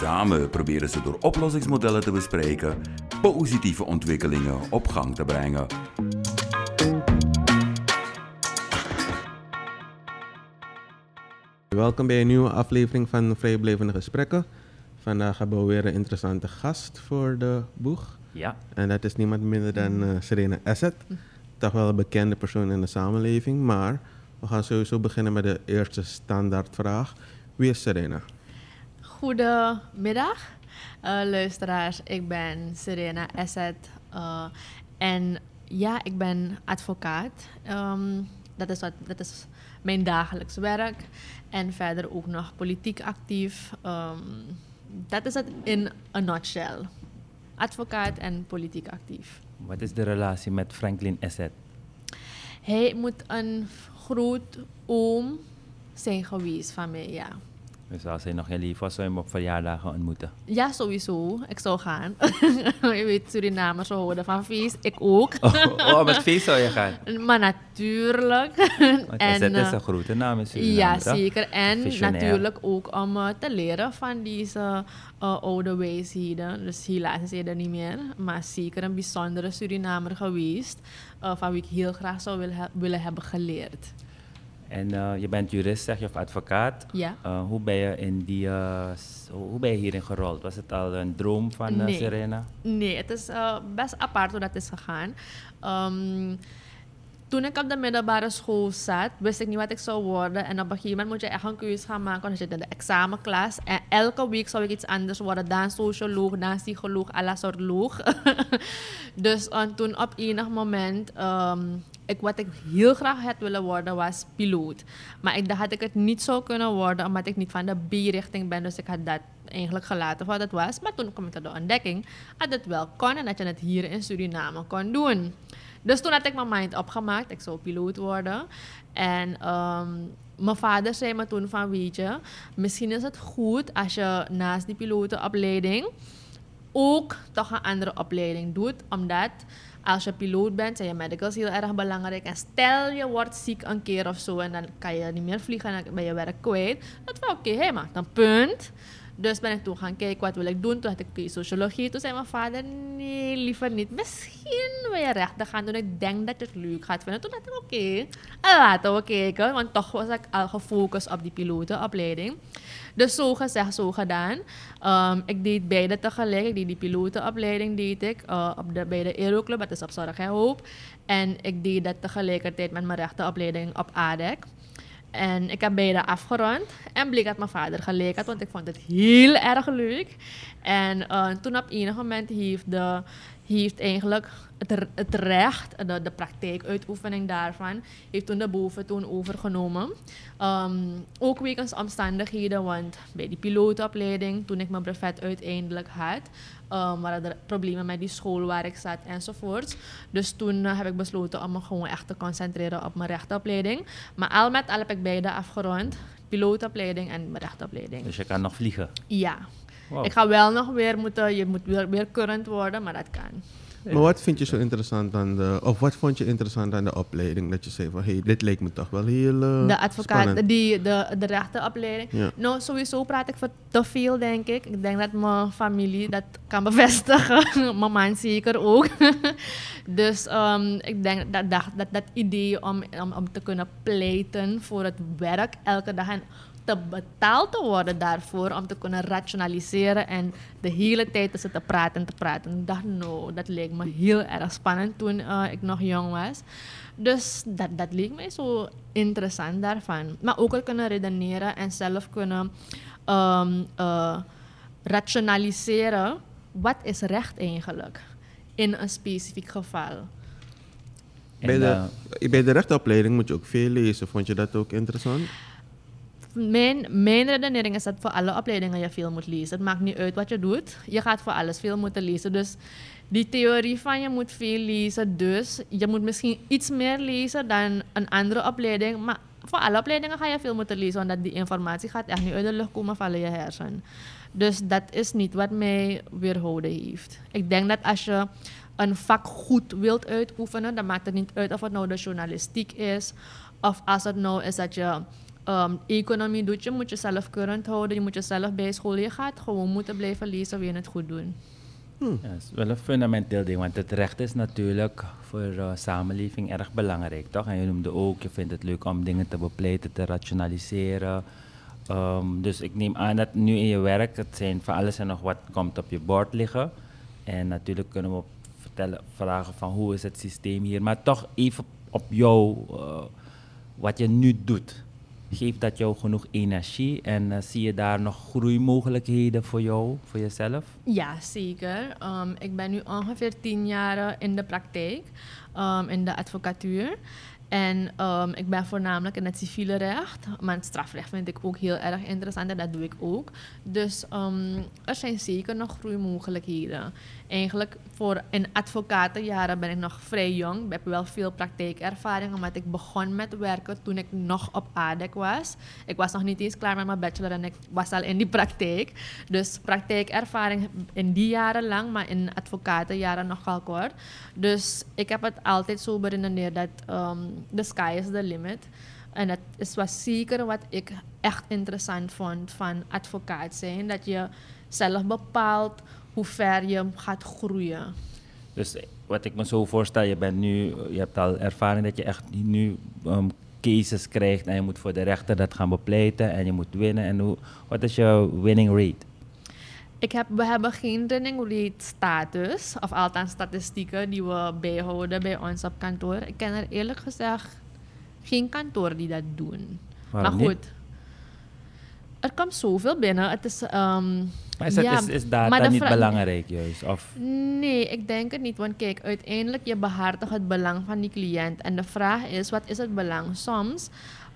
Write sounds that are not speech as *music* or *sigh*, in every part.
Samen proberen ze door oplossingsmodellen te bespreken positieve ontwikkelingen op gang te brengen. Welkom bij een nieuwe aflevering van Vrijblijvende Gesprekken. Vandaag hebben we weer een interessante gast voor de boeg. Ja, En dat is niemand minder dan eh, Serena Asset. Toch wel een bekende persoon in de samenleving. Maar we gaan sowieso beginnen met de eerste standaardvraag. Wie is Serena? Goedemiddag, eh, luisteraars. Ik ben Serena Asset. eh, en ja, ik ben advocaat. Ehm, dat, is wat, dat is mijn dagelijks werk. En verder ook nog politiek actief. Ehm, dat is het in a nutshell. Advocaat en politiek actief. wat is de relatie met Franklin Asset? Hij moet een groot oom zijn geweest van mij, ja. Dus als hij nog in leven was, zou je hem op verjaardagen ontmoeten. Ja, sowieso. Ik zou gaan. *laughs* je weet, Surinamers houden van feest. Ik ook. Oh, oh, met feest zou je gaan. *laughs* maar natuurlijk. Want Asset is eh, een grote naam in Suriname, ja, toch? zeker. En Visionair. natuurlijk ook om eh, te leren van deze eh, oude wijsheden. Dus helaas is hij er niet meer. Maar zeker een bijzondere Surinamer geweest. van wie ik heel graag zou willen, he- willen hebben geleerd. En eh, je bent jurist, zeg je, of advocaat. Ja. Eh, hoe ben je in die, eh, hoe ben je hierin gerold? Was het al een droom van Nee. Serena? Nee, het is best apart hoe dat is gegaan. Ehm, toen ik op de middelbare school zat, wist ik niet wat ik zou worden. En op een gegeven moment moet je echt een keuze gaan maken. Want je zit in de examenklas. En elke week zou ik iets anders worden. Dan socioloog, dan psycholoog, à la soort loog. *laughs* dus toen op enig moment... ehm, ik, wat ik heel graag had willen worden was piloot. Maar ik dacht dat ik het niet zou kunnen worden omdat ik niet van de B-richting ben. Dus ik had dat eigenlijk gelaten wat het was. Maar toen kwam ik tot de ontdekking dat het wel kon en dat je het hier in Suriname kon doen. Dus toen had ik mijn mind opgemaakt. Ik zou piloot worden. En ehm, mijn vader zei me toen van, weet je, misschien is het goed als je naast die pilotenopleiding ook toch een andere opleiding doet. Omdat als je piloot bent, zijn je medicals heel erg belangrijk. En stel je wordt ziek een keer of zo en dan kan je niet meer vliegen en dan ben je werk kwijt. Dat was oké, hij maakt een punt. Dus ben ik toen gaan kijken, wat wil ik doen? Toen had ik sociologie. Toen zei mijn vader, nee, liever niet. Misschien je rechten gaan doen. Ik denk dat het leuk gaat vinden. Toen dacht ik, oké, laten we kijken. Want toch was ik al gefocust op die pilotenopleiding. Dus zo gezegd, zo gedaan. Ehm, ik deed beide tegelijk. Ik deed die pilotenopleiding deed ik, eh, op de, bij de Aeroclub, dat is op Zorg en Hoop. En ik deed dat tegelijkertijd met mijn rechtenopleiding op ADEC. En ik heb beide afgerond. En bleek dat mijn vader gelijk had, want ik vond het heel erg leuk. En eh, toen op enig moment heeft, de, heeft eigenlijk het, het recht, de, de praktijkuitoefening daarvan, heeft toen de boventoon overgenomen. Ehm, ook wegens omstandigheden, want bij die pilootopleiding, toen ik mijn brevet uiteindelijk had, um, waren er problemen met die school waar ik zat enzovoorts. Dus toen eh, heb ik besloten om me gewoon echt te concentreren op mijn rechtenopleiding. Maar al met al heb ik beide afgerond, pilootopleiding en mijn rechtenopleiding. Dus je kan nog vliegen. Ja. Wow. Ik ga wel nog weer moeten, je moet weer, weer current worden, maar dat kan. Maar wat vind je zo interessant aan de... Of wat vond je interessant aan de opleiding? Dat je zei van, hé, hey, dit leek me toch wel heel eh, De advocaat, spannend. die, de, de rechtenopleiding. Ja. Nou, sowieso praat ik voor te veel, denk ik. Ik denk dat mijn familie dat kan bevestigen. *laughs* mijn man zeker ook. *laughs* dus ehm, ik denk dat dat, dat, dat idee om, om, om te kunnen pleiten voor het werk elke dag en te betaald te worden daarvoor om te kunnen rationaliseren en de hele tijd te zitten praten en te praten. Ik dacht, no, dat leek me heel erg spannend toen eh, ik nog jong was. Dus dat, dat leek mij zo interessant daarvan. Maar ook het kunnen redeneren en zelf kunnen ehm, eh, rationaliseren. Wat is recht eigenlijk in een specifiek geval? En, Bij de, eh, bij de rechtenopleiding moet je ook veel lezen. Vond je dat ook interessant? Mijn, mijn redenering is dat voor alle opleidingen je veel moet lezen. Het maakt niet uit wat je doet. Je gaat voor alles veel moeten lezen. Dus die theorie van je moet veel lezen. Dus je moet misschien iets meer lezen dan een andere opleiding. Maar voor alle opleidingen ga je veel moeten lezen. Want die informatie gaat echt niet uit de lucht komen in je hersen. Dus dat is niet wat mij weerhouden heeft. Ik denk dat als je een vak goed wilt uitoefenen, dan maakt het niet uit of het nou de journalistiek is. Of als het nou is dat je um, economie doet, je moet jezelf current houden, je moet jezelf bijscholen. Je gaat gewoon moeten blijven lezen, wil je het goed doen. Ja, dat is wel een fundamenteel ding, want het recht is natuurlijk voor de samenleving erg belangrijk, toch? En je noemde ook, je vindt het leuk om dingen te bepleiten, te rationaliseren. Ehm, dus ik neem aan dat nu in je werk, het zijn van alles en nog wat komt op je bord liggen. En natuurlijk kunnen we vertellen, vragen van hoe is het systeem hier, maar toch even op jou, uh, wat je nu doet. Geeft dat jou genoeg energie en uh, zie je daar nog groeimogelijkheden voor jou, voor jezelf? Ja, zeker. Um, ik ben nu ongeveer tien jaar in de praktijk, um, in de advocatuur. En um, ik ben voornamelijk in het civiele recht, maar het strafrecht vind ik ook heel erg interessant en dat doe ik ook. Dus er zijn zeker nog groeimogelijkheden. Eigenlijk voor in advocatenjaren ben ik nog vrij jong. Ik heb wel veel praktijkervaring, omdat ik begon met werken toen ik nog op ADEC was. Ik was nog niet eens klaar met mijn bachelor en ik was al in die praktijk. Dus praktijkervaring in die jaren lang, maar in advocatenjaren nogal kort. Dus ik heb het altijd zo beredeneerd dat um, the sky is the limit. En dat is was zeker wat ik echt interessant vond van advocaat zijn. Dat je zelf bepaalt hoe ver je gaat groeien. Dus wat ik me zo voorstel, je bent nu, je hebt al ervaring dat je echt nu um, cases krijgt en je moet voor de rechter dat gaan bepleiten en je moet winnen. En hoe, wat is je winning rate? Ik heb, we hebben geen winning rate status, of althans statistieken die we bijhouden bij ons op kantoor. Ik ken er eerlijk gezegd geen kantoor die dat doen. Waarom maar goed, niet? Er komt zoveel binnen. Het is, um, Maar is, ja, is, is data maar niet belangrijk juist? Of, Nee, ik denk het niet. Want kijk, uiteindelijk je behartigt het belang van die cliënt. En de vraag is, wat is het belang? Soms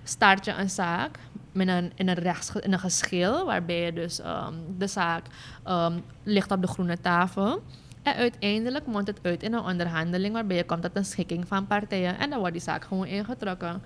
start je een zaak met een, in, een rechts, in een geschil, waarbij je dus ehm, de zaak ehm, ligt op de groene tafel. En uiteindelijk mondt het uit in een onderhandeling waarbij je komt tot een schikking van partijen. En dan wordt die zaak gewoon ingetrokken.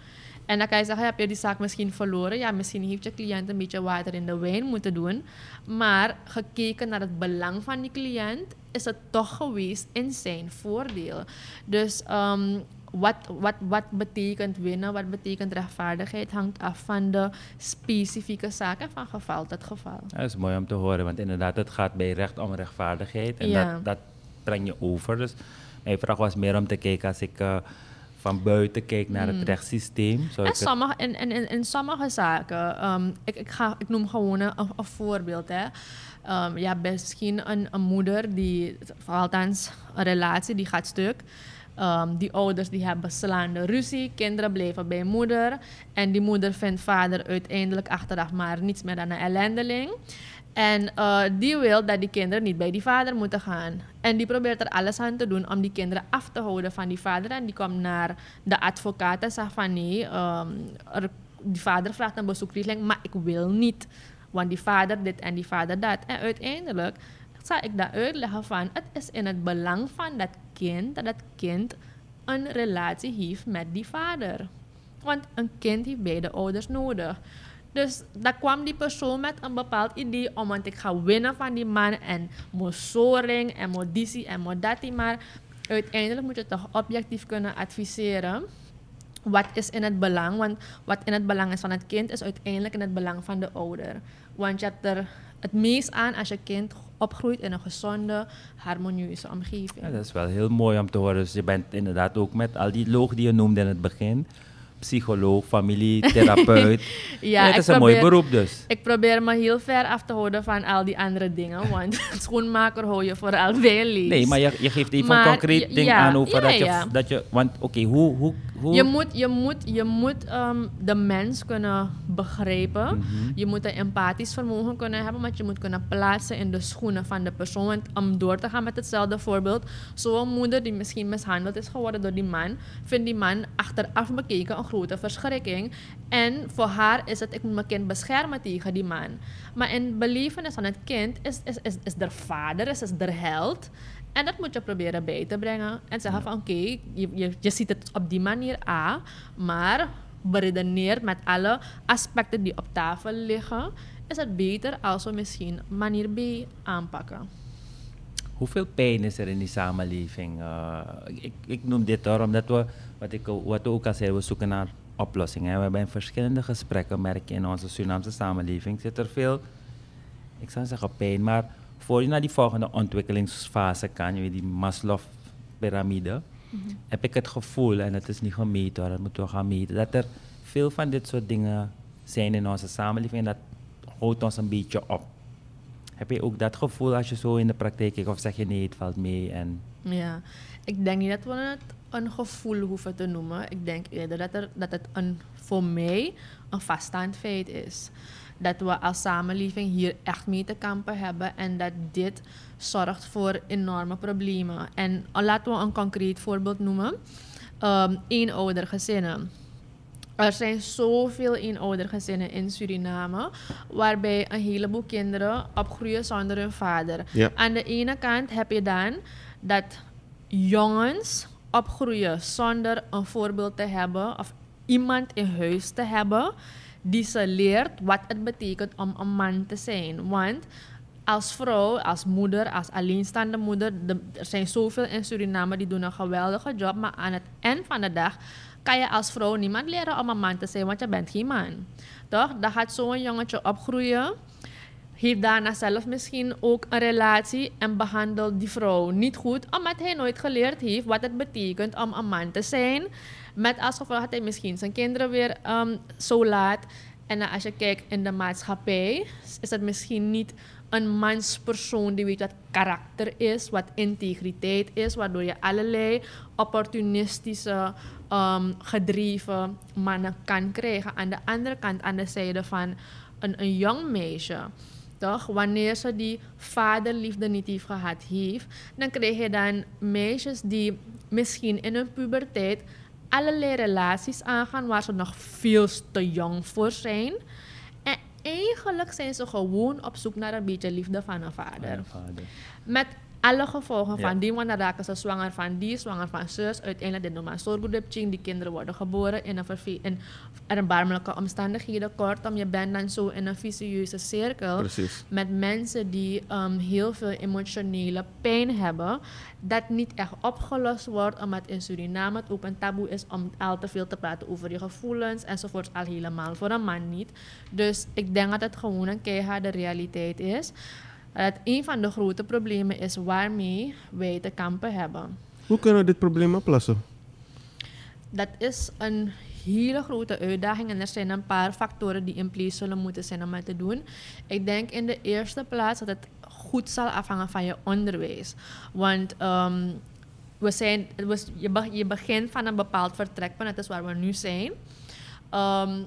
En dan kan je zeggen, heb je die zaak misschien verloren? Ja, misschien heeft je cliënt een beetje water in de wijn moeten doen. Maar gekeken naar het belang van die cliënt, is het toch geweest in zijn voordeel. Dus ehm, wat, wat, wat betekent winnen, wat betekent rechtvaardigheid, hangt af van de specifieke zaak en van geval tot geval. dat is mooi om te horen, want inderdaad, het gaat bij recht om rechtvaardigheid. En Ja. dat, dat breng je over. Dus mijn vraag was meer om te kijken als ik eh, van buiten kijk naar het rechtssysteem. Zou En sommige, in, in, in, sommige zaken, ehm, ik, ik, ga, ik noem gewoon een, een voorbeeld. Hè. Ehm, je hebt misschien een, een moeder die, althans een relatie, die gaat stuk. Ehm, die ouders die hebben slaande ruzie, kinderen blijven bij moeder. En die moeder vindt vader uiteindelijk achteraf maar niets meer dan een ellendeling. En eh, die wil dat die kinderen niet bij die vader moeten gaan. En die probeert er alles aan te doen om die kinderen af te houden van die vader. En die komt naar de advocaat en zegt van nee, ehm, die vader vraagt een bezoekregeling, maar ik wil niet. Want die vader dit en die vader dat. En uiteindelijk zal ik dat uitleggen van het is in het belang van dat kind dat dat kind een relatie heeft met die vader. Want een kind heeft beide ouders nodig. Dus daar kwam die persoon met een bepaald idee om, want ik ga winnen van die man en moet en moet en moet. Maar uiteindelijk moet je toch objectief kunnen adviseren. Wat is in het belang? Want wat in het belang is van het kind is uiteindelijk in het belang van de ouder. Want je hebt er het meest aan als je kind opgroeit in een gezonde, harmonieuze omgeving. Dat is wel heel mooi om te horen. Dus je bent inderdaad ook met al die loog die je noemde in het begin. Psycholoog, familietherapeut. *laughs* ja, het is een mooi probeer- beroep dus. Ik probeer me heel ver af te houden van al die andere dingen. Want *laughs* schoenmaker hou je vooral bij lees. Nee, maar je, je geeft even Maar een concreet ding ja, aan over ja, dat, je, dat je... Want oké, hoe, hoe, hoe... Je moet, je moet, je moet ehm, de mens kunnen begrijpen. Mhm. Je moet een empathisch vermogen kunnen hebben, want je moet kunnen plaatsen in de schoenen van de persoon. Want om door te gaan met hetzelfde voorbeeld, zo'n moeder die misschien mishandeld is geworden door die man, vindt die man achteraf bekeken een grote verschrikking. En voor haar is het, ik moet mijn kind beschermen tegen die man. Maar in belevenis van het kind is, is, is, is de vader, is, is de held. En dat moet je proberen bij te brengen. En zeggen van oké, je, je, je ziet het op die manier A, maar beredeneerd met alle aspecten die op tafel liggen, is het beter als we misschien manier B aanpakken. Hoeveel pijn is er in die samenleving? Uh, ik, ik, noem dit hoor, omdat we, wat, ik, wat we ook al zei, we zoeken naar oplossingen. We hebben in verschillende gesprekken, merken in onze Surinaamse samenleving, zit er veel, ik zou zeggen pijn, maar voor je naar die volgende ontwikkelingsfase kan, je weet die Maslow-pyramide, mm -hmm. heb ik het gevoel, en het is niet gemeten hoor, dat moeten we gaan meten, dat er veel van dit soort dingen zijn in onze samenleving en dat houdt ons een beetje op. Heb je ook dat gevoel als je zo in de praktijk kijkt of zeg je nee, het valt mee? En... Ja, ik denk niet dat we het een gevoel hoeven te noemen. Ik denk eerder dat, er, dat het een, voor mij een vaststaand feit is. Dat we als samenleving hier echt mee te kampen hebben en dat dit zorgt voor enorme problemen. En laten we een concreet voorbeeld noemen. Um, eenoudergezinnen. Er zijn zoveel eenoudergezinnen in Suriname, waarbij een heleboel kinderen opgroeien zonder hun vader. Ja. Aan de ene kant heb je dan dat jongens opgroeien zonder een voorbeeld te hebben of iemand in huis te hebben die ze leert wat het betekent om een man te zijn. Want als vrouw, als moeder, als alleenstaande moeder, de, er zijn zoveel in Suriname die doen een geweldige job, maar aan het eind van de dag kan je als vrouw niemand leren om een man te zijn, want je bent geen man. Toch? Dan gaat zo'n jongetje opgroeien, heeft daarna zelf misschien ook een relatie en behandelt die vrouw niet goed, omdat hij nooit geleerd heeft wat het betekent om een man te zijn. Met als gevolg dat hij misschien zijn kinderen weer um, zo laat. En als je kijkt in de maatschappij, is het misschien niet een manspersoon die weet wat karakter is, wat integriteit is, waardoor je allerlei opportunistische, um, gedreven mannen kan krijgen. Aan de andere kant, aan de zijde van een, een jong meisje. Toch? Wanneer ze die vaderliefde niet heeft gehad dan krijg je dan meisjes die misschien in hun puberteit allerlei relaties aangaan waar ze nog veel te jong voor zijn. En eigenlijk zijn ze gewoon op zoek naar een beetje liefde van een vader. Een vader. Met alle gevolgen Ja. van die, dan raken ze zwanger van die, zwanger van zus. Uiteindelijk de normaal zorggoedepching, die kinderen worden geboren in een, in erbarmelijke omstandigheden. Kortom, je bent dan zo in een vicieuze cirkel Precies. met mensen die um, heel veel emotionele pijn hebben, dat niet echt opgelost wordt, omdat in Suriname het ook een taboe is om al te veel te praten over je gevoelens enzovoorts, al helemaal voor een man niet. Dus ik denk dat het gewoon een keiharde realiteit is. Dat een van de grote problemen is waarmee wij te kampen hebben. Hoe kunnen we dit probleem oplossen? Dat is een hele grote uitdaging en er zijn een paar factoren die in place zullen moeten zijn om het te doen. Ik denk in de eerste plaats dat het goed zal afhangen van je onderwijs. Want ehm, we zijn, was, je begint van een bepaald vertrekpunt, dat is waar we nu zijn. Ehm,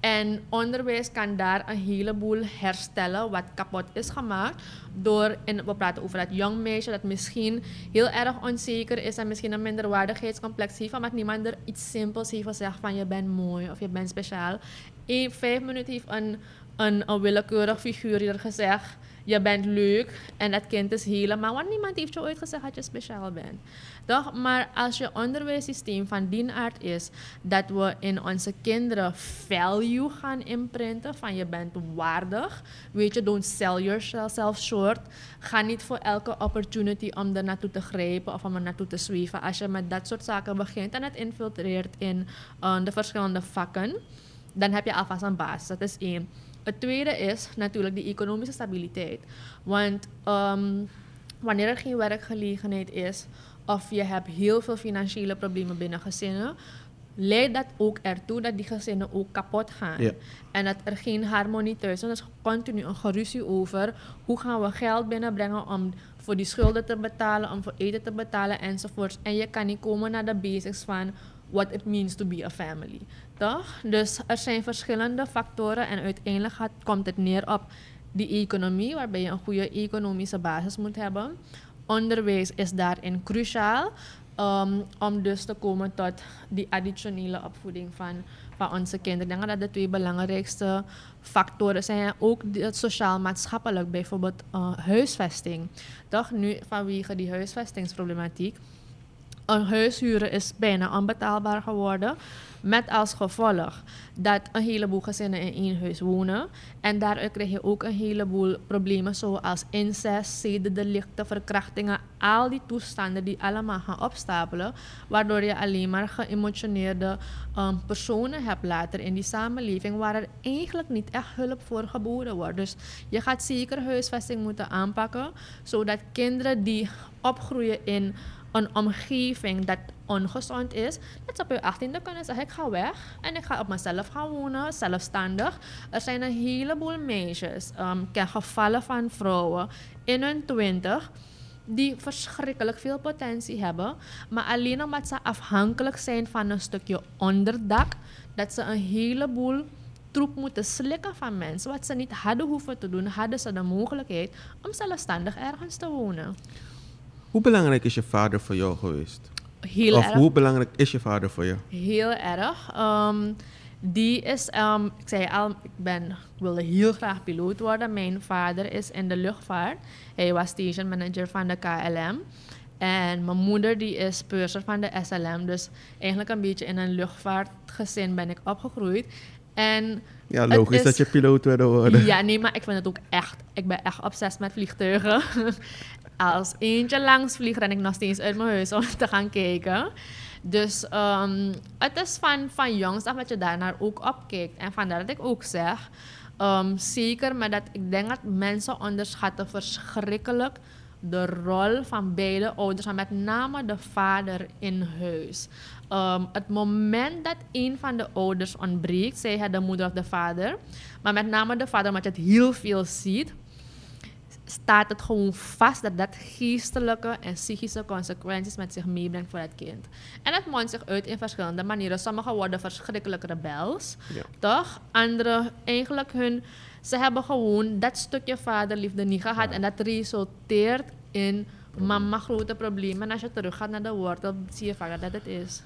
en onderwijs kan daar een heleboel herstellen wat kapot is gemaakt. Door, en we praten over dat jong meisje dat misschien heel erg onzeker is en misschien een minderwaardigheidscomplex heeft, omdat niemand er iets simpels heeft gezegd van je bent mooi of je bent speciaal. In vijf minuten heeft een, een, een willekeurig figuur hier gezegd, je bent leuk en dat kind is helemaal, want niemand heeft je ooit gezegd dat je speciaal bent. Toch? Maar als je onderwijssysteem van die aard is dat we in onze kinderen value gaan imprinten van je bent waardig, weet je, don't sell yourself short. Ga niet voor elke opportunity om er naartoe te grijpen of om er naartoe te zweven. Als je met dat soort zaken begint en het infiltreert in uh, de verschillende vakken, dan heb je alvast een basis. Dat is één. Het tweede is natuurlijk die economische stabiliteit. Want ehm, wanneer er geen werkgelegenheid is of je hebt heel veel financiële problemen binnen gezinnen, leidt dat ook ertoe dat die gezinnen ook kapot gaan. Ja. En dat er geen harmonie thuis is. Er is continu een geruzie over hoe gaan we geld binnenbrengen om voor die schulden te betalen, om voor eten te betalen enzovoorts. En je kan niet komen naar de basics van what it means to be a family. Dus er zijn verschillende factoren en uiteindelijk gaat, komt het neer op die economie, waarbij je een goede economische basis moet hebben. Onderwijs is daarin cruciaal. Um, om dus te komen tot die additionele opvoeding van, van onze kinderen. Ik denk dat de twee belangrijkste factoren zijn. Ook het sociaal-maatschappelijk, bijvoorbeeld uh, huisvesting. Toch nu vanwege die huisvestingsproblematiek. Een huis huren is bijna onbetaalbaar geworden. Met als gevolg dat een heleboel gezinnen in één huis wonen. En daaruit krijg je ook een heleboel problemen zoals incest, zedendelicten, verkrachtingen. Al die toestanden die allemaal gaan opstapelen. Waardoor je alleen maar geëmotioneerde ehm, personen hebt later in die samenleving. Waar er eigenlijk niet echt hulp voor geboden wordt. Dus je gaat zeker huisvesting moeten aanpakken. Zodat kinderen die opgroeien in een omgeving dat ongezond is, dat ze op je 18e kunnen zeggen: Ik ga weg en ik ga op mezelf gaan wonen, zelfstandig. Er zijn een heleboel meisjes, um, ken gevallen van vrouwen in hun 20 die verschrikkelijk veel potentie hebben, maar alleen omdat ze afhankelijk zijn van een stukje onderdak, dat ze een heleboel troep moeten slikken van mensen. Wat ze niet hadden hoeven te doen, hadden ze de mogelijkheid om zelfstandig ergens te wonen. Hoe belangrijk is je vader voor jou geweest? Heel of erg. hoe belangrijk is je vader voor je? Heel erg. Ehm, die is, ehm, ik zei al, ik, ben, ik wilde heel graag piloot worden. Mijn vader is in de luchtvaart. Hij was station manager van de KLM. En mijn moeder die is purser van de SLM. Dus eigenlijk een beetje in een luchtvaartgezin ben ik opgegroeid. En Ja, logisch is- dat je piloot wilde worden. ja, nee, maar ik vind het ook echt. Ik ben echt obsessief met vliegtuigen. *laughs* Als eentje langs vliegt, ren ik nog steeds uit mijn huis om *laughs* te gaan kijken. Dus ehm, het is van, van jongs af dat je daarnaar ook opkijkt. En vandaar dat ik ook zeg, ehm, zeker met dat ik denk dat mensen onderschatten verschrikkelijk de rol van beide ouders, met name de vader in huis. Ehm, het moment dat een van de ouders ontbreekt, zij de moeder of de vader, maar met name de vader, omdat je het heel veel ziet, staat het gewoon vast dat dat geestelijke en psychische consequenties met zich meebrengt voor het kind. En dat mondt zich uit in verschillende manieren. Sommigen worden verschrikkelijk rebels, Ja. toch? Anderen eigenlijk hun, ze hebben gewoon dat stukje vaderliefde niet gehad en dat resulteert in mama grote problemen. En als je teruggaat naar de wortel, zie je vaak dat dat het is.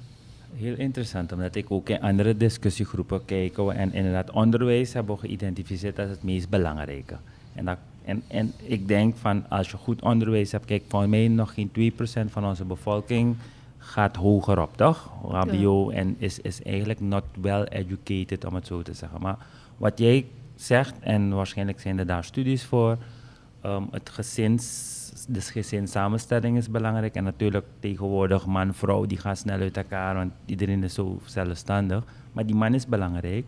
Heel interessant, omdat ik ook in andere discussiegroepen kijk en inderdaad onderwijs hebben we geïdentificeerd als het meest belangrijke. En, dat, en, en ik denk van als je goed onderwijs hebt, kijk, voor mij nog geen 2% van onze bevolking gaat hoger op, toch? HBO en is, is eigenlijk not well educated, om het zo te zeggen. Maar wat jij zegt, en waarschijnlijk zijn er daar studies voor, Ehm, het gezins, de gezinssamenstelling is belangrijk. En natuurlijk tegenwoordig man, vrouw, die gaan snel uit elkaar, want iedereen is zo zelfstandig. Maar die man is belangrijk.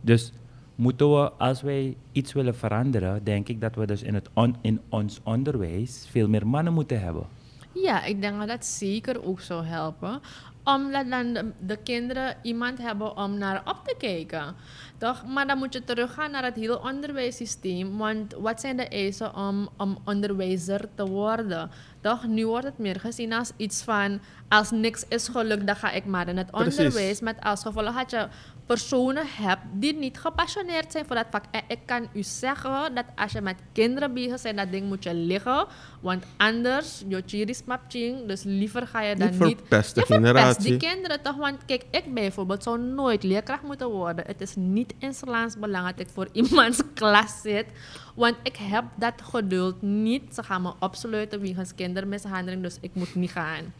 Dus moeten we, als wij iets willen veranderen, denk ik dat we dus in, het on- in ons onderwijs veel meer mannen moeten hebben. Ja, ik denk dat dat zeker ook zou helpen. Omdat dan de, de kinderen iemand hebben om naar op te kijken. Toch? Maar dan moet je teruggaan naar het hele onderwijssysteem. Want wat zijn de eisen om, om onderwijzer te worden? Toch? Nu wordt het meer gezien als iets van... Als niks is gelukt, dan ga ik maar in het Precies. onderwijs. Met als gevolg dat je personen hebt die niet gepassioneerd zijn voor dat vak. En ik kan u zeggen dat als je met kinderen bezig bent, dat ding moet je liggen. Want anders, je chiris dus liever ga je dan Niet niet... verpest de generatie. die kinderen toch? Want kijk, ik bijvoorbeeld zou nooit leerkracht moeten worden. Het is niet in Slaans belang dat ik voor *laughs* iemands klas zit. Want ik heb dat geduld niet. Ze gaan me opsluiten wegens kindermishandeling, dus ik moet niet gaan.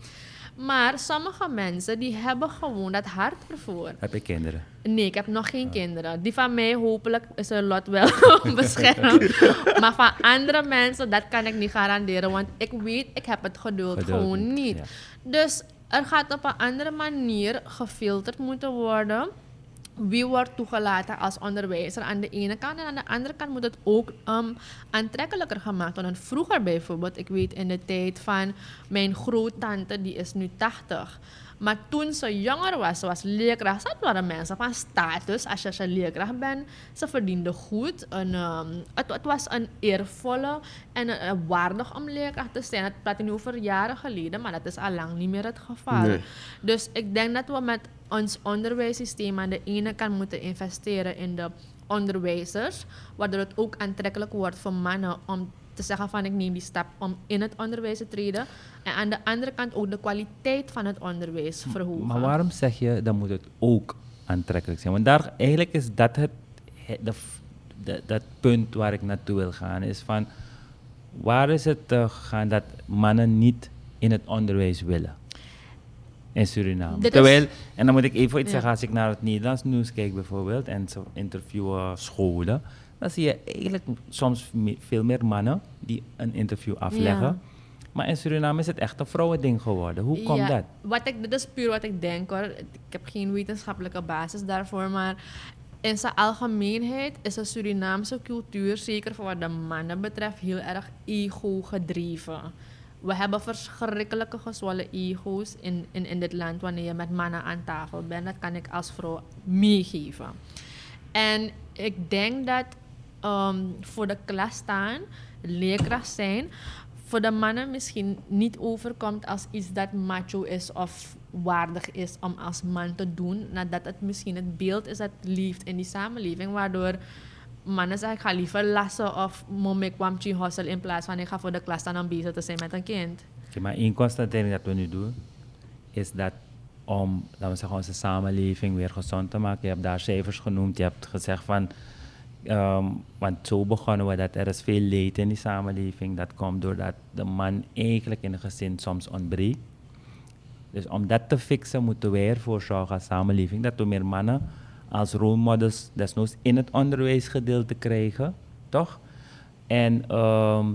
Maar sommige mensen die hebben gewoon dat hart ervoor. Heb ik kinderen? Nee, ik heb nog geen kinderen. Die van mij hopelijk is hun lot wel *laughs* *laughs* beschermd. maar van andere mensen, dat kan ik niet garanderen. Want ik weet, ik heb het geduld, Geduld gewoon niet, niet. ja. Dus er gaat op een andere manier gefilterd moeten worden. Wie wordt toegelaten als onderwijzer aan de ene kant. En aan de andere kant moet het ook ehm, aantrekkelijker gemaakt worden. Vroeger bijvoorbeeld, ik weet in de tijd van mijn groottante, die is nu 80. Maar toen ze jonger was, ze was leerkracht, dat waren mensen van status. Als je, als je leerkracht bent, ze verdiende goed. En, ehm, het, het was een eervolle en een waardig om leerkracht te zijn. Het praat nu over jaren geleden, maar dat is al lang niet meer het geval. Nee. Dus ik denk dat we met ons onderwijssysteem aan de ene kant moeten investeren in de onderwijzers, waardoor het ook aantrekkelijk wordt voor mannen om te zeggen van ik neem die stap om in het onderwijs te treden. En aan de andere kant ook de kwaliteit van het onderwijs verhogen. Maar waarom zeg je dan moet het ook aantrekkelijk zijn? Want daar, eigenlijk is dat het, de, de, dat punt waar ik naartoe wil gaan. Is van waar is het te gaan dat mannen niet in het onderwijs willen? In Suriname. Dit Terwijl, en dan moet ik even iets Ja. zeggen, als ik naar het Nederlands nieuws kijk bijvoorbeeld en ze interviewen scholen, dan zie je eigenlijk soms me- veel meer mannen die een interview afleggen. Ja. Maar in Suriname is het echt een vrouwending geworden. Hoe komt Ja, dat? Wat ik, dit is puur wat ik denk hoor. Ik heb geen wetenschappelijke basis daarvoor, maar in zijn algemeenheid is de Surinaamse cultuur, zeker voor wat de mannen betreft, heel erg ego-gedreven. We hebben verschrikkelijke gezwollen ego's in, in, in dit land wanneer je met mannen aan tafel bent. Dat kan ik als vrouw meegeven. En ik denk dat ehm, voor de klas staan, leerkracht zijn, voor de mannen misschien niet overkomt als iets dat macho is of waardig is om als man te doen. Nadat het misschien het beeld is dat leeft in die samenleving, waardoor mannen zeggen ik ga liever lassen of mom ik hostel in plaats van ik ga voor de klas staan om bezig te zijn met een kind. Oké, maar één constatering dat we nu doen, is dat om, laten we zeggen, onze samenleving weer gezond te maken. Je hebt daar cijfers genoemd, je hebt gezegd van, ehm, want zo begonnen we dat er is veel leed in die samenleving. Dat komt doordat de man eigenlijk in een gezin soms ontbreekt. Dus om dat te fixen moeten wij ervoor zorgen als samenleving dat we meer mannen als rolmodels desnoods in het onderwijsgedeelte krijgen, toch? En, ehm,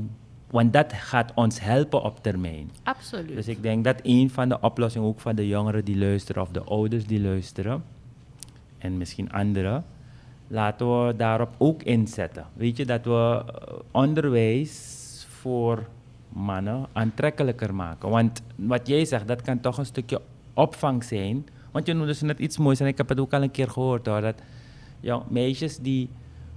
want dat gaat ons helpen op termijn. Absoluut. Dus ik denk dat een van de oplossingen, ook van de jongeren die luisteren of de ouders die luisteren, en misschien anderen, laten we daarop ook inzetten. Weet je, dat we eh, onderwijs voor mannen aantrekkelijker maken. Want wat jij zegt, dat kan toch een stukje opvang zijn. Want je noemde dus net iets moois en ik heb het ook al een keer gehoord hoor. Dat ja, meisjes die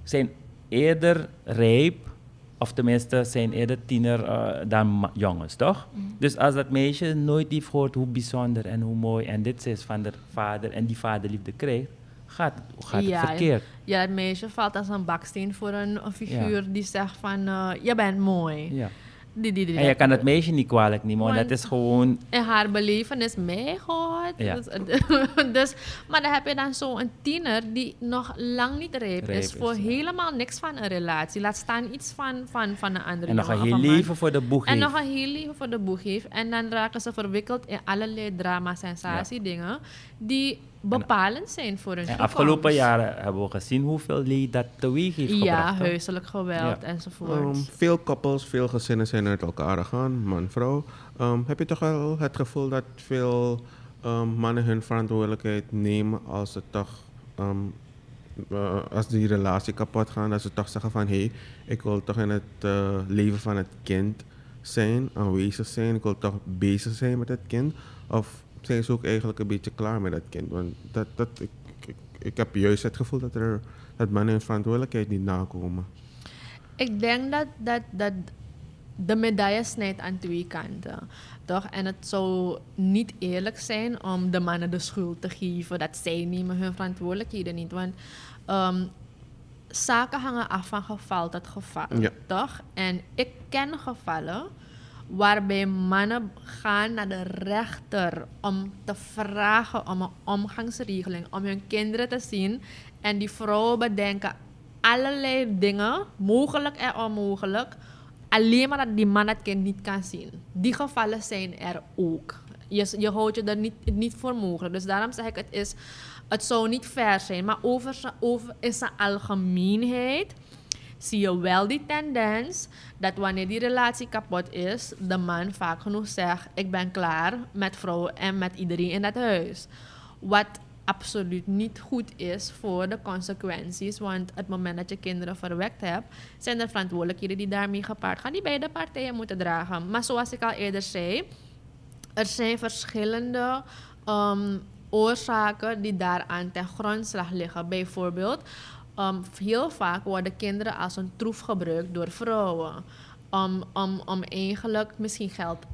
zijn eerder rijp, of tenminste zijn eerder tiener eh, dan jongens, toch? Dus als dat meisje nooit heeft gehoord hoe bijzonder en hoe mooi en dit is van de vader en die vaderliefde krijgt, gaat, gaat Ja, het verkeerd. Ja, het meisje valt als een baksteen voor een, een figuur die zegt van, eh, je bent mooi. Ja. Die, die, die, En je kan het meisje niet kwalijk nemen, want Want- dat is gewoon... in haar belevenis mee God. Ja. Dus, *laughs* dus, maar dan heb je dan zo'n tiener die nog lang niet rijp, Rijp is is, voor helemaal niks van een relatie. Laat staan iets van, van, van een andere En nog een heel leven voor de boeg En heeft. nog een heel leven voor de boeg heeft. En dan raken ze verwikkeld in allerlei drama, sensatie dingen die bepalend zijn voor hun toekomst. afgelopen jaren hebben we gezien hoeveel leed dat teweeg heeft Ja, gebracht. toch? huiselijk geweld Ja. enzovoort. Ehm, veel koppels, veel gezinnen zijn uit elkaar gegaan, man, vrouw. Ehm, heb je toch wel het gevoel dat veel ehm, mannen hun verantwoordelijkheid nemen als ze toch, ehm, eh, als die relatie kapot gaat, dat ze toch zeggen van hé, hey, ik wil toch in het eh, leven van het kind zijn, aanwezig zijn, ik wil toch bezig zijn met het kind? Of zijn ze ook eigenlijk een beetje klaar met dat kind? Want dat, dat, ik, ik, ik heb juist het gevoel dat, er, dat mannen hun verantwoordelijkheid niet nakomen. Ik denk dat, dat, dat de medaille snijdt aan twee kanten. Toch? En het zou niet eerlijk zijn om de mannen de schuld te geven dat zij nemen hun verantwoordelijkheden niet. Want ehm, zaken hangen af van geval tot geval. Ja. Toch? En ik ken gevallen waarbij mannen gaan naar de rechter om te vragen om een omgangsregeling, om hun kinderen te zien. En die vrouwen bedenken allerlei dingen, mogelijk en onmogelijk, alleen maar dat die man het kind niet kan zien. Die gevallen zijn er ook. Je, je houdt je er niet, niet voor mogelijk. Dus daarom zeg ik, het, is, het zou niet fair zijn. Maar over, over in zijn algemeenheid zie je wel die tendens dat wanneer die relatie kapot is, de man vaak genoeg zegt: Ik ben klaar met vrouw en met iedereen in dat huis. Wat absoluut niet goed is voor de consequenties, want het moment dat je kinderen verwekt hebt, zijn er verantwoordelijkheden die daarmee gepaard gaan, die beide partijen moeten dragen. Maar zoals ik al eerder zei, er zijn verschillende ehm, oorzaken die daaraan ten grondslag liggen. Bijvoorbeeld, ehm, heel vaak worden kinderen als een troef gebruikt door vrouwen. Om, om, om eigenlijk misschien geld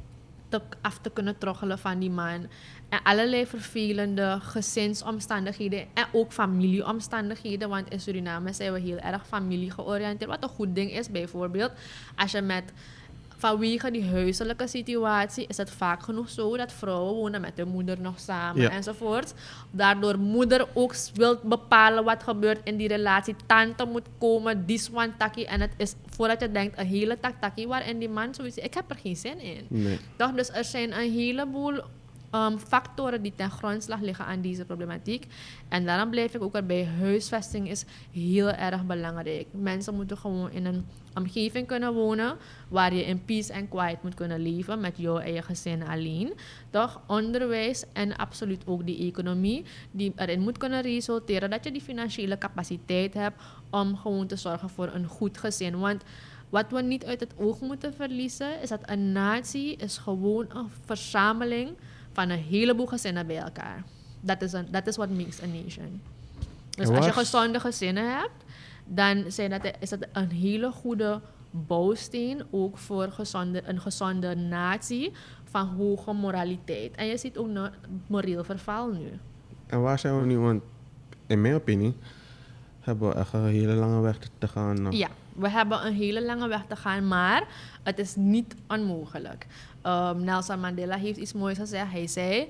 af te kunnen troggelen van die man. En allerlei vervelende gezinsomstandigheden en ook familieomstandigheden. Want in Suriname zijn we heel erg familiegeoriënteerd. Wat een goed ding is bijvoorbeeld. Als je met vanwege die huiselijke situatie is het vaak genoeg zo dat vrouwen wonen met hun moeder nog samen Ja. enzovoort. Daardoor moeder ook wil bepalen wat gebeurt in die relatie. Tante moet komen, die takkie. En het is voordat je denkt een hele tak takkie waarin die man zoiets ik heb er geen zin in. Nee. Toch, dus er zijn een heleboel ehm, factoren die ten grondslag liggen aan deze problematiek. En daarom blijf ik ook erbij, huisvesting is heel erg belangrijk. Mensen moeten gewoon in een omgeving kunnen wonen waar je in peace en quiet moet kunnen leven met jouw eigen gezin alleen. Toch, onderwijs en absoluut ook die economie die erin moet kunnen resulteren dat je die financiële capaciteit hebt om gewoon te zorgen voor een goed gezin. Want wat we niet uit het oog moeten verliezen, is dat een natie is gewoon een verzameling van een heleboel gezinnen bij elkaar. Dat is, een, dat is what makes a nation. Dus als je gezonde gezinnen hebt, dan zijn dat, is dat een hele goede bouwsteen ook voor gezonde, een gezonde natie van hoge moraliteit. En je ziet ook een moreel verval nu. En waar zijn we nu? Want in mijn opinie hebben we echt een hele lange weg te- te gaan. nog. Ja, we hebben een hele lange weg te gaan, maar het is niet onmogelijk. Um, Nelson Mandela heeft iets moois gezegd. Hij zei: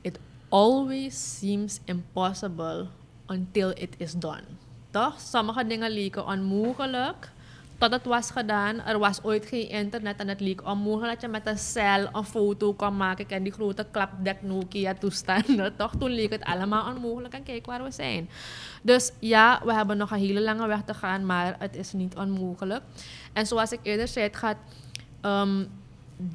It always seems impossible until it is done. Toch? Sommige dingen leken onmogelijk tot het was gedaan. Er was ooit geen internet en het leek onmogelijk dat je met een cel een foto kon maken. Ken die grote klapdek Nokia toestanden. *laughs* Toch? Toen leek het allemaal onmogelijk en kijk waar we zijn. Dus ja, we hebben nog een hele lange weg te gaan, maar het is niet onmogelijk. En zoals ik eerder zei, het gaat... ehm,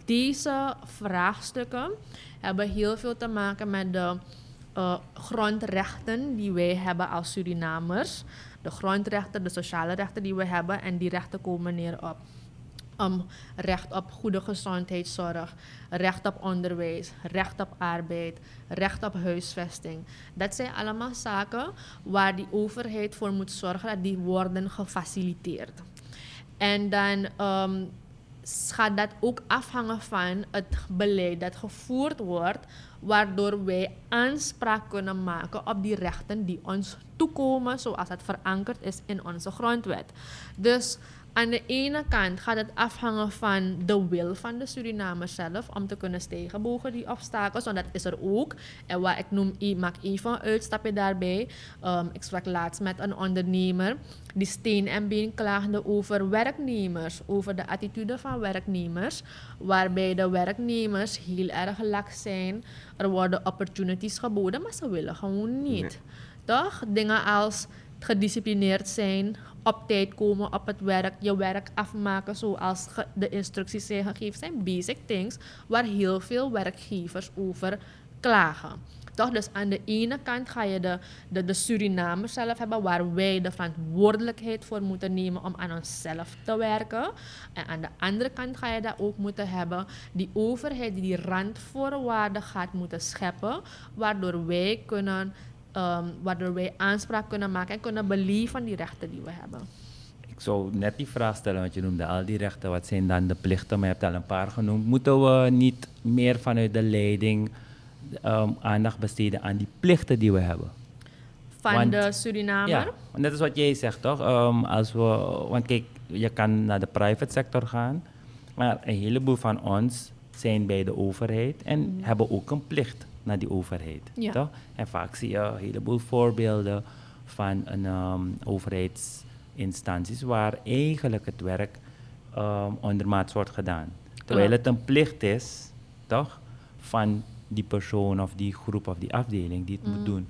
deze vraagstukken hebben heel veel te maken met de eh, grondrechten die wij hebben als Surinamers. De grondrechten, de sociale rechten die we hebben. En die rechten komen neer op recht op goede gezondheidszorg, recht op onderwijs, recht op arbeid, recht op huisvesting. Dat zijn allemaal zaken waar die overheid voor moet zorgen dat die worden gefaciliteerd. En dan ehm, gaat dat ook afhangen van het beleid dat gevoerd wordt, waardoor wij aanspraak kunnen maken op die rechten die ons toekomen, zoals het verankerd is in onze grondwet. Dus aan de ene kant gaat het afhangen van de wil van de Surinamers zelf om te kunnen stijgen boven die obstakels, want dat is er ook. En wat ik noem, ik maak even een uitstapje daarbij. Ehm, ik sprak laatst met een ondernemer die steen en been klaagde over werknemers, over de attitude van werknemers, waarbij de werknemers heel erg lak zijn. Er worden opportunities geboden, maar ze willen gewoon niet. Nee. Toch? Dingen als gedisciplineerd zijn, op tijd komen op het werk, je werk afmaken zoals de instructies zijn gegeven, zijn basic things waar heel veel werkgevers over klagen. Toch? Dus aan de ene kant ga je de, de, de Surinamers zelf hebben, waar wij de verantwoordelijkheid voor moeten nemen om aan onszelf te werken. En aan de andere kant ga je dat ook moeten hebben, die overheid die die randvoorwaarden gaat moeten scheppen, waardoor wij kunnen Ehm, waardoor wij aanspraak kunnen maken en kunnen beleven van die rechten die we hebben. Ik zou net die vraag stellen, want je noemde al die rechten. Wat zijn dan de plichten? Maar je hebt al een paar genoemd. Moeten we niet meer vanuit de leiding ehm, aandacht besteden aan die plichten die we hebben? Van Want- de Surinamer. Ja, want dat is wat jij zegt, toch? Ehm, als we, want kijk, je kan naar de private sector gaan, maar een heleboel van ons zijn bij de overheid en hebben ook een plicht naar die overheid, Ja. toch? En vaak zie je een heleboel voorbeelden van een ehm, overheidsinstanties waar eigenlijk het werk ehm ondermaats wordt gedaan. Terwijl het een plicht is, toch? Van die persoon of die groep of die afdeling die het moet doen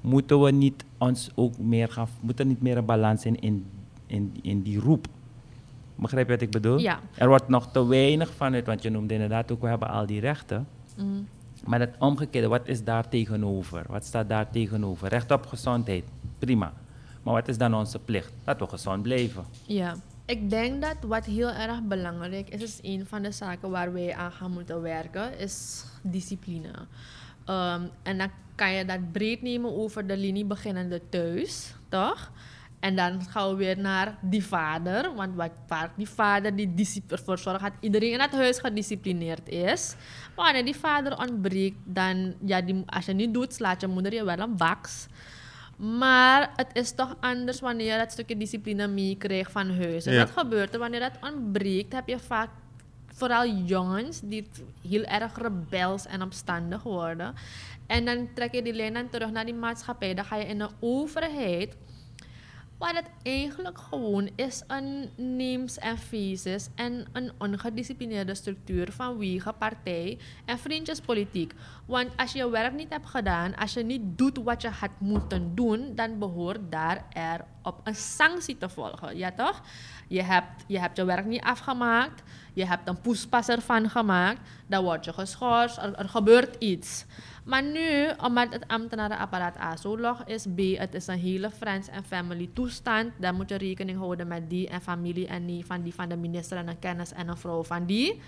moeten we niet ons ook meer gaan, moet er niet meer een balans zijn in, in, in die roep? Begrijp je wat ik bedoel? Ja. Er wordt nog te weinig vanuit, want je noemde inderdaad ook, we hebben al die rechten. Mhm. Maar het omgekeerde, wat is daar tegenover? Wat staat daar tegenover? Recht op gezondheid, prima. Maar wat is dan onze plicht? Dat we gezond blijven. Ja. Ik denk dat wat heel erg belangrijk is, is een van de zaken waar wij aan gaan moeten werken, is discipline. Ehm, en dan kan je dat breed nemen over de linie beginnende thuis, toch? En dan gaan we weer naar die vader. Want wat vaak die vader die ervoor zorgt dat iedereen in het huis gedisciplineerd is. Maar wanneer die vader ontbreekt, dan, ja, die, als je niet doet, slaat je moeder je wel een baks. Maar het is toch anders wanneer je dat stukje discipline meekrijgt van huis. En Ja. dat gebeurt er wanneer dat ontbreekt, heb je vaak vooral jongens die heel erg rebels en opstandig worden. En dan trek je die lijn dan terug naar die maatschappij. Dan ga je in een overheid Waar het eigenlijk gewoon is een names en faces en een ongedisciplineerde structuur vanwege partij en vriendjespolitiek. Want als je werk niet hebt gedaan, als je niet doet wat je had moeten doen, dan behoort daar er op een sanctie te volgen. Ja toch? Je hebt, je hebt je werk niet afgemaakt, je hebt een poespas ervan gemaakt, dan word je geschorst, er, er gebeurt iets. Maar nu, omdat het ambtenarenapparaat A zo log is, B, het is een hele friends en family toestand, dan moet je rekening houden met die en familie en die van die van de minister en een kennis en een vrouw van die.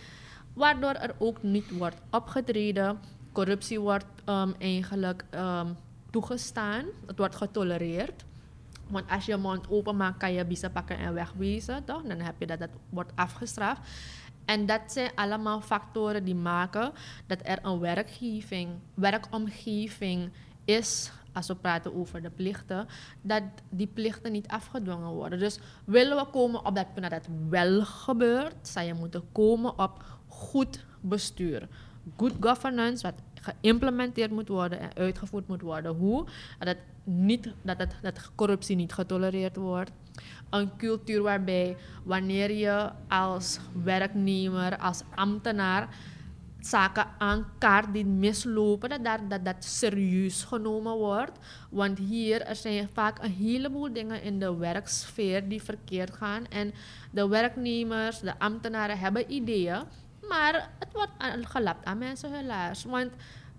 Waardoor er ook niet wordt opgetreden, corruptie wordt ehm, eigenlijk ehm, toegestaan, het wordt getolereerd. Want als je mond openmaakt, kan je biezen pakken en wegwezen, toch? Dan heb je dat, dat wordt afgestraft. En dat zijn allemaal factoren die maken dat er een werkomgeving is, als we praten over de plichten, dat die plichten niet afgedwongen worden. Dus willen we komen op dat punt dat het wel gebeurt, zou je moeten komen op goed bestuur. Good governance, wat geïmplementeerd moet worden en uitgevoerd moet worden. Hoe? Dat, niet, dat, het, dat corruptie niet getolereerd wordt. Een cultuur waarbij wanneer je als werknemer, als ambtenaar zaken aankaart die mislopen, dat, daar, dat dat serieus genomen wordt. Want hier er zijn vaak een heleboel dingen in de werksfeer die verkeerd gaan. En de werknemers, de ambtenaren hebben ideeën, maar het wordt gelapt aan mensen helaas. Want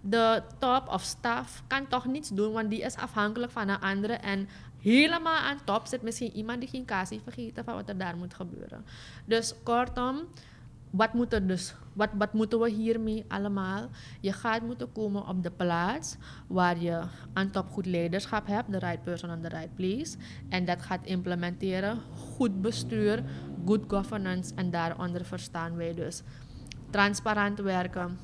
de top of staff kan toch niets doen, want die is afhankelijk van een andere. En helemaal aan top zit misschien iemand die geen kaas heeft vergeten van wat er daar moet gebeuren. Dus kortom, wat, moet er dus, wat, wat moeten we hiermee allemaal? Je gaat moeten komen op de plaats waar je aan top goed leiderschap hebt, the right person on the right place. En dat gaat implementeren, goed bestuur, good governance. En daaronder verstaan wij dus transparant werken,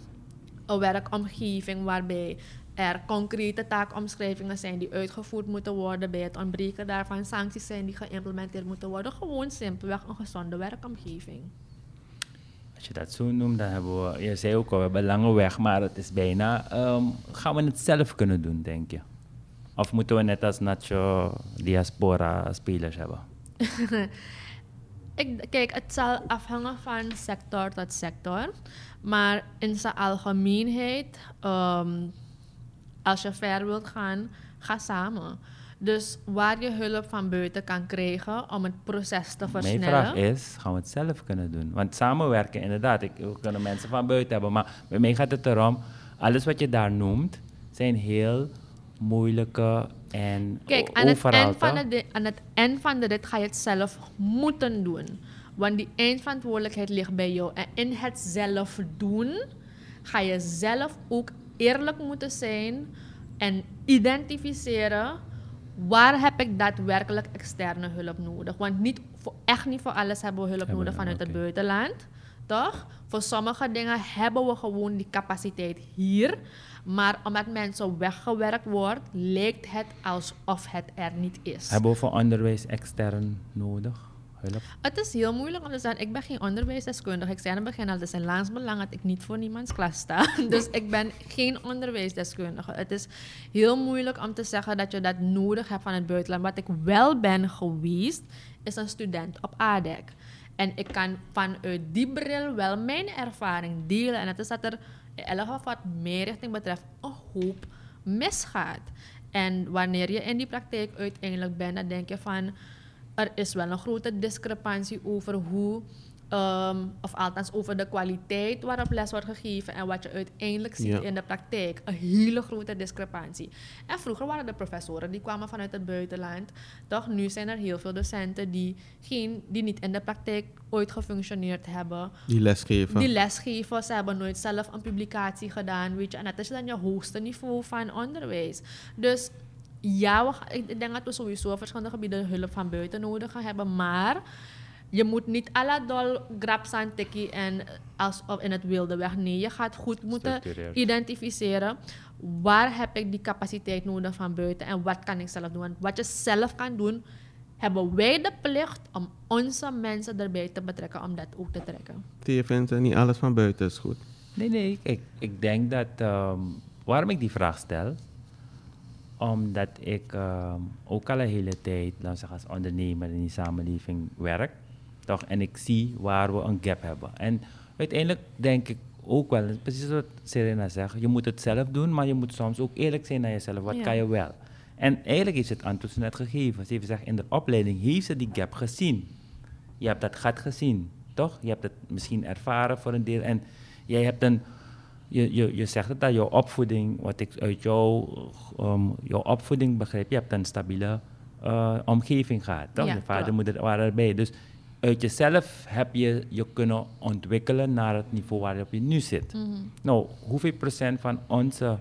een werkomgeving waarbij er concrete taakomschrijvingen zijn die uitgevoerd moeten worden. Bij het ontbreken daarvan sancties zijn die geïmplementeerd moeten worden. Gewoon simpelweg een gezonde werkomgeving. Als je dat zo noemt, dan hebben we, je zei ook al, we hebben een lange weg, maar het is bijna, ehm, gaan we het zelf kunnen doen, denk je? Of moeten we net als Nacho diaspora spelers hebben? *laughs* Ik, kijk, het zal afhangen van sector tot sector. Maar in zijn algemeenheid, ehm, als je ver wilt gaan, ga samen. Dus waar je hulp van buiten kan krijgen om het proces te Mijn versnellen. vraag is, gaan we het zelf kunnen doen? Want samenwerken, inderdaad, ik, we kunnen mensen van buiten hebben, maar bij mij gaat het erom, alles wat je daar noemt, zijn heel moeilijke en Kijk, aan het, overal, eind van de, aan het eind van de rit ga je het zelf moeten doen. Want die eindverantwoordelijkheid ligt bij jou. En in het zelf doen ga je zelf ook eerlijk moeten zijn en identificeren waar heb ik daadwerkelijk externe hulp nodig. Want niet voor, echt niet voor alles hebben we hulp Hebben nodig we, vanuit het buitenland. Toch? Voor sommige dingen hebben we gewoon die capaciteit hier. Maar omdat mensen weggewerkt wordt, lijkt het alsof het er niet is. Hebben we voor onderwijs extern nodig? Het is heel moeilijk om te zeggen, ik ben geen onderwijsdeskundige. Ik zei aan het begin al, het is in landsbelang dat ik niet voor niemands klas sta. *laughs* Dus ik ben geen onderwijsdeskundige. Het is heel moeilijk om te zeggen dat je dat nodig hebt van het buitenland. Wat ik wel ben geweest, is een student op ADEC. En ik kan vanuit die bril wel mijn ervaring delen. En het is dat er in elk geval wat meer richting betreft een hoop misgaat. En wanneer je in die praktijk uiteindelijk bent, dan denk je van er is wel een grote discrepantie over hoe, ehm, of althans over de kwaliteit waarop les wordt gegeven en wat je uiteindelijk ziet Ja. in de praktijk. Een hele grote discrepantie. En vroeger waren de professoren die kwamen vanuit het buitenland. Toch nu zijn er heel veel docenten die, geen, die niet in de praktijk ooit gefunctioneerd hebben. Die lesgeven. Die lesgevers hebben nooit zelf een publicatie gedaan, weet je. En dat is dan je hoogste niveau van onderwijs. Dus ja, we, ik ik denk dat we sowieso op verschillende gebieden hulp van buiten nodig gaan hebben. Maar je moet niet à la dol grab aan tikkie en alsof in het wilde weg. Nee, je gaat goed moeten identificeren. Waar heb ik die capaciteit nodig van buiten en wat kan ik zelf doen? Wat je zelf kan doen, hebben wij de plicht om onze mensen erbij te betrekken om dat ook te trekken. Je Vincent, niet alles van buiten is goed. Nee, nee, ik, ik denk dat. ehm, waarom ik die vraag stel? Omdat ik ehm, ook al een hele tijd, laten we zeggen, als ondernemer in die samenleving werk. Toch? En ik zie waar we een gap hebben. En uiteindelijk denk ik ook wel, precies wat Serena zegt, je moet het zelf doen, maar je moet soms ook eerlijk zijn naar jezelf. Wat Ja. kan je wel? En eigenlijk heeft ze het antwoord net gegeven. Ze heeft gezegd, in de opleiding heeft ze die gap gezien. Je hebt dat gat gezien, toch? Je hebt het misschien ervaren voor een deel. En jij hebt een, je, je, je zegt het dat jouw opvoeding, wat ik uit jouw, um, jouw opvoeding begrijp, je hebt een stabiele eh, omgeving gehad, toch? Ja, je vader en klopt. moeder waren erbij. Dus uit jezelf heb je je kunnen ontwikkelen naar het niveau waarop je nu zit. Mhm. Nou, hoeveel procent van onze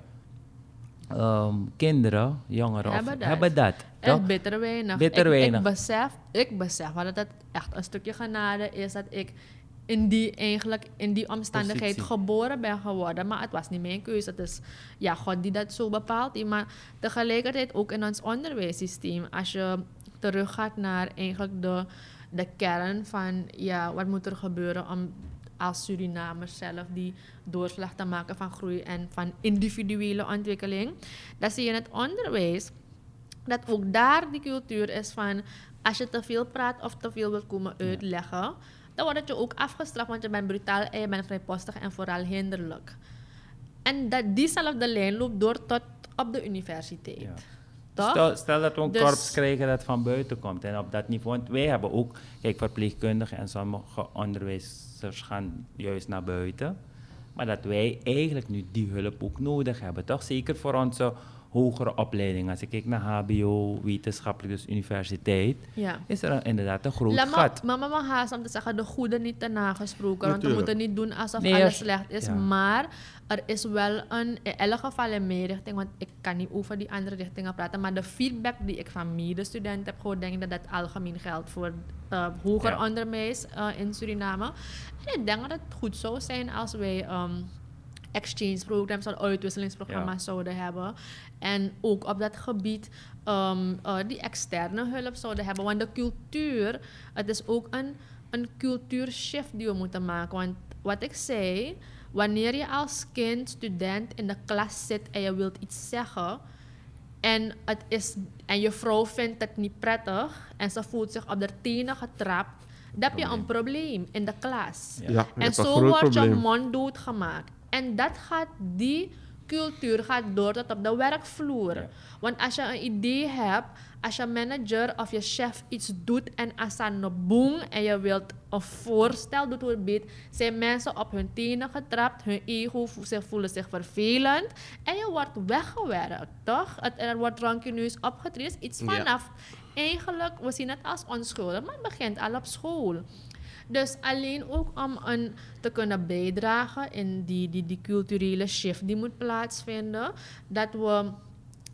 ehm, kinderen, jongeren, of- Hebben dat. hebben dat En toch? bitter weinig. Bitter ik, weinig. Ik besef, ik besef dat het echt een stukje genade is dat ik in die, eigenlijk, in die omstandigheid Positie. geboren ben geworden. Maar het was niet mijn keuze. Het is ja, God die dat zo bepaalt. Maar tegelijkertijd ook in ons onderwijssysteem. Als je teruggaat naar eigenlijk de, de kern van ja, wat moet er gebeuren om als Surinamers zelf die doorslag te maken van groei en van individuele ontwikkeling. Dan zie je in het onderwijs dat ook daar die cultuur is van als je te veel praat of te veel wilt komen uitleggen, dan wordt het je ook afgestraft, want je bent brutaal en je bent vrijpostig en vooral hinderlijk. En dat diezelfde lijn loopt door tot op de universiteit. Ja. Toch? Stel, stel dat we een Dus- korps krijgen dat van buiten komt en op dat niveau. Want wij hebben ook, kijk, verpleegkundigen en sommige onderwijzers gaan juist naar buiten. Maar dat wij eigenlijk nu die hulp ook nodig hebben, toch? Zeker voor onze hogere opleidingen. Als ik kijk naar HBO, wetenschappelijk, dus universiteit, Ja. is er een- inderdaad een groot Laat gat. Mama me haast om te zeggen, de goede niet te nagesproken. Want we moeten niet doen alsof Nee, alles slecht is. ja. Maar er is wel een, in elk geval in mijn richting, want ik kan niet over die andere richtingen praten. Maar de feedback die ik van medestudenten heb gehoord, denk ik dat dat algemeen geldt voor eh, hoger Ja. onderwijs eh, in Suriname. En ik denk dat het goed zou zijn als wij ehm, exchange programs of uitwisselingsprogramma's zouden hebben. En ook op dat gebied ehm, eh, die externe hulp zouden hebben. Want de cultuur, het is ook een, een cultuurshift die we moeten maken. Want wat ik zei, wanneer je als kind, student in de klas zit en je wilt iets zeggen. En, het is, en je vrouw vindt het niet prettig en ze voelt zich op de tenen getrapt, dan heb je een probleem in de klas. Ja. Ja, je En zo wordt je mond doodgemaakt. En dat gaat, die cultuur gaat door tot op de werkvloer. Ja. Want als je een idee hebt, als je manager of je chef iets doet en als de boom en je wilt een voorstel doet hoe het beet, zijn mensen op hun tenen getrapt, hun ego zich, voelen zich vervelend en je wordt weggewerkt, toch? Het, er wordt rancuneus opgetreden, iets Ja. vanaf. Eigenlijk, we zien het als onschuldig, maar het begint al op school. Dus alleen ook om een, te kunnen bijdragen in die, die, die culturele shift die moet plaatsvinden, dat we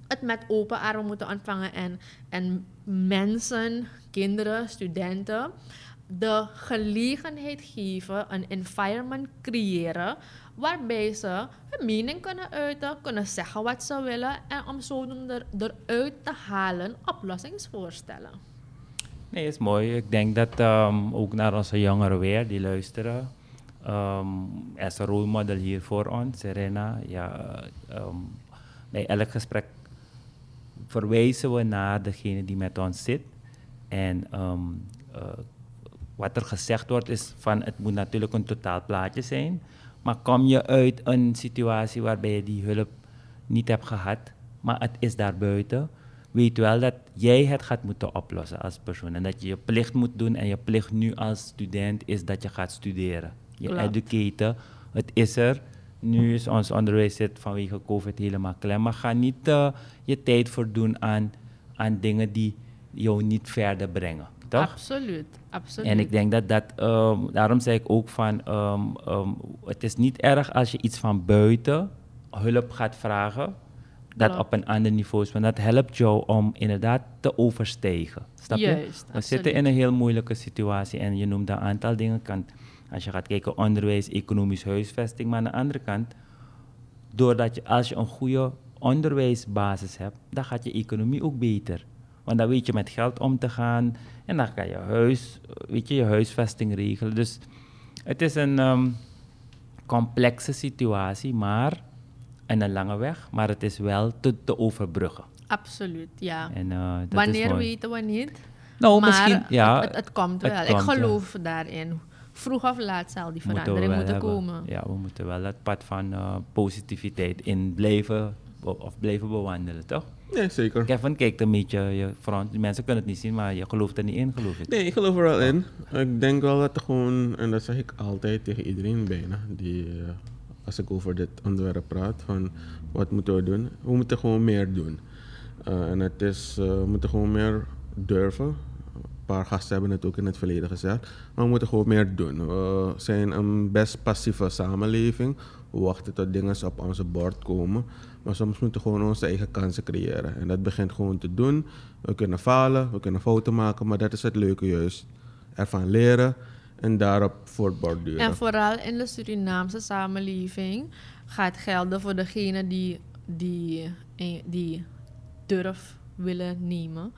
het met open armen moeten ontvangen en, en mensen, kinderen, studenten de gelegenheid geven, een environment creëren waarbij ze hun mening kunnen uiten, kunnen zeggen wat ze willen en om er, eruit te halen oplossingsvoorstellen. Nee, is mooi. Ik denk dat ehm, ook naar onze jongeren weer die luisteren. ehm als een rolmodel hier voor ons, Serena. Ja, ehm, bij elk gesprek verwijzen we naar degene die met ons zit. En eh, wat er gezegd wordt is van het moet natuurlijk een totaalplaatje zijn. Maar kom je uit een situatie waarbij je die hulp niet hebt gehad, maar het is daar buiten, weet wel dat jij het gaat moeten oplossen als persoon. En dat je je plicht moet doen en je plicht nu als student is dat je gaat studeren. Je Klopt. educaten, het is er. Nu is ons onderwijs zit vanwege COVID helemaal klem. Maar ga niet eh, je tijd verdoen aan, aan dingen die jou niet verder brengen. Toch? Absoluut, absoluut. En ik denk dat dat, ehm, daarom zei ik ook van, ehm, ehm, het is niet erg als je iets van buiten hulp gaat vragen. Dat Klopt. op een ander niveau is. Want dat helpt jou om inderdaad te overstijgen. Snap je? Juist, We zitten in een heel moeilijke situatie en je noemt een aantal dingen. Kan, als je gaat kijken, onderwijs, economisch huisvesting. Maar aan de andere kant, doordat je, als je een goede onderwijsbasis hebt, dan gaat je economie ook beter. Want dan weet je met geld om te gaan en dan kan je huis, weet je, je huisvesting regelen. Dus het is een ehm, complexe situatie, maar en een lange weg, maar het is wel te, te overbruggen. Absoluut, ja. En, eh, dat is Wanneer mooi. weten we niet. Nou, maar misschien, ja, het, het, het komt het wel. komt, ik ja. geloof daarin. Vroeg of laat zal die moeten we verandering moeten hebben. komen. Ja, we moeten wel het pad van eh, positiviteit in blijven of blijven bewandelen, toch? Nee, zeker. Kevin kijkt een beetje je front. Die mensen kunnen het niet zien, maar je gelooft er niet in, geloof ik. Nee, ik geloof er wel in. Ik denk wel dat er gewoon, en dat zeg ik altijd tegen iedereen bijna, die, eh, als ik over dit onderwerp praat, van wat moeten we doen? We moeten gewoon meer doen. Eh, en het is, eh, we moeten gewoon meer durven. Een paar gasten hebben het ook in het verleden gezegd. Maar we moeten gewoon meer doen. We zijn een best passieve samenleving. We wachten tot dingen op onze bord komen. Maar soms moeten we gewoon onze eigen kansen creëren. En dat begint gewoon te doen. We kunnen falen, we kunnen fouten maken, maar dat is het leuke juist. Ervan leren en daarop voortborduren. En vooral in de Surinaamse samenleving gaat gelden voor degenen die, die, eh, die durf willen nemen.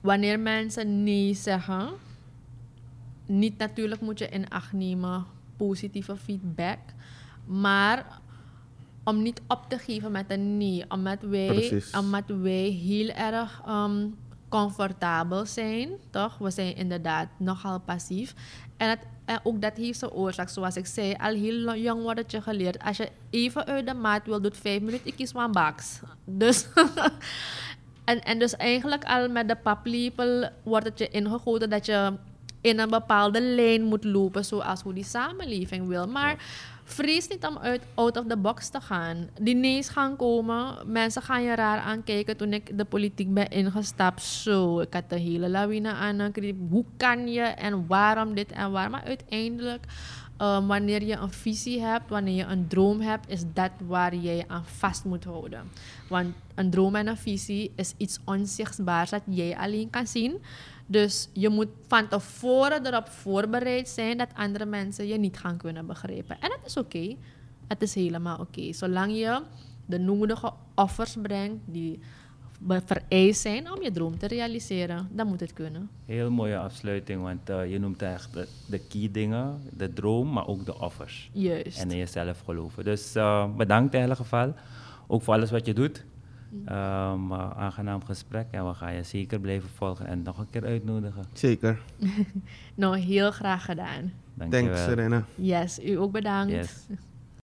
Wanneer mensen nee zeggen, niet natuurlijk moet je in acht nemen positieve feedback, maar om niet op te geven met een nee, omdat wij, Precies. omdat wij heel erg ehm, comfortabel zijn, toch? We zijn inderdaad nogal passief. En, ook dat heeft zijn oorzaak, zoals ik zei, al heel jong wordt het je geleerd. Als je even uit de maat wil, doet vijf minuten, ik kies one box. Dus, *laughs* en, en dus eigenlijk al met de paplepel wordt het je ingegoten dat je in een bepaalde lijn moet lopen, zoals hoe die samenleving wil. Maar vrees niet om uit out of the box te gaan. Die nee's gaan komen, mensen gaan je raar aankijken. Toen ik de politiek ben ingestapt, zo, ik had de hele lawine aan. Hoe kan je en waarom dit en waar? Maar uiteindelijk, um, wanneer je een visie hebt, wanneer je een droom hebt, is dat waar jij aan vast moet houden. Want een droom en een visie is iets onzichtbaars dat jij alleen kan zien. Dus je moet van tevoren erop voorbereid zijn dat andere mensen je niet gaan kunnen begrijpen. En dat is oké. Het is helemaal oké. Zolang je de nodige offers brengt die vereist zijn om je droom te realiseren, dan moet het kunnen. Heel mooie afsluiting, want eh, je noemt echt de, de key dingen, de droom, maar ook de offers. Juist. En in jezelf geloven. Dus eh, bedankt in ieder geval. Ook voor alles wat je doet. Ehm, eh, aangenaam gesprek en we gaan je zeker blijven volgen en nog een keer uitnodigen. Zeker. *laughs* Nou, heel graag gedaan. Dankjewel. Thanks, Serena. Yes, u ook bedankt. Yes.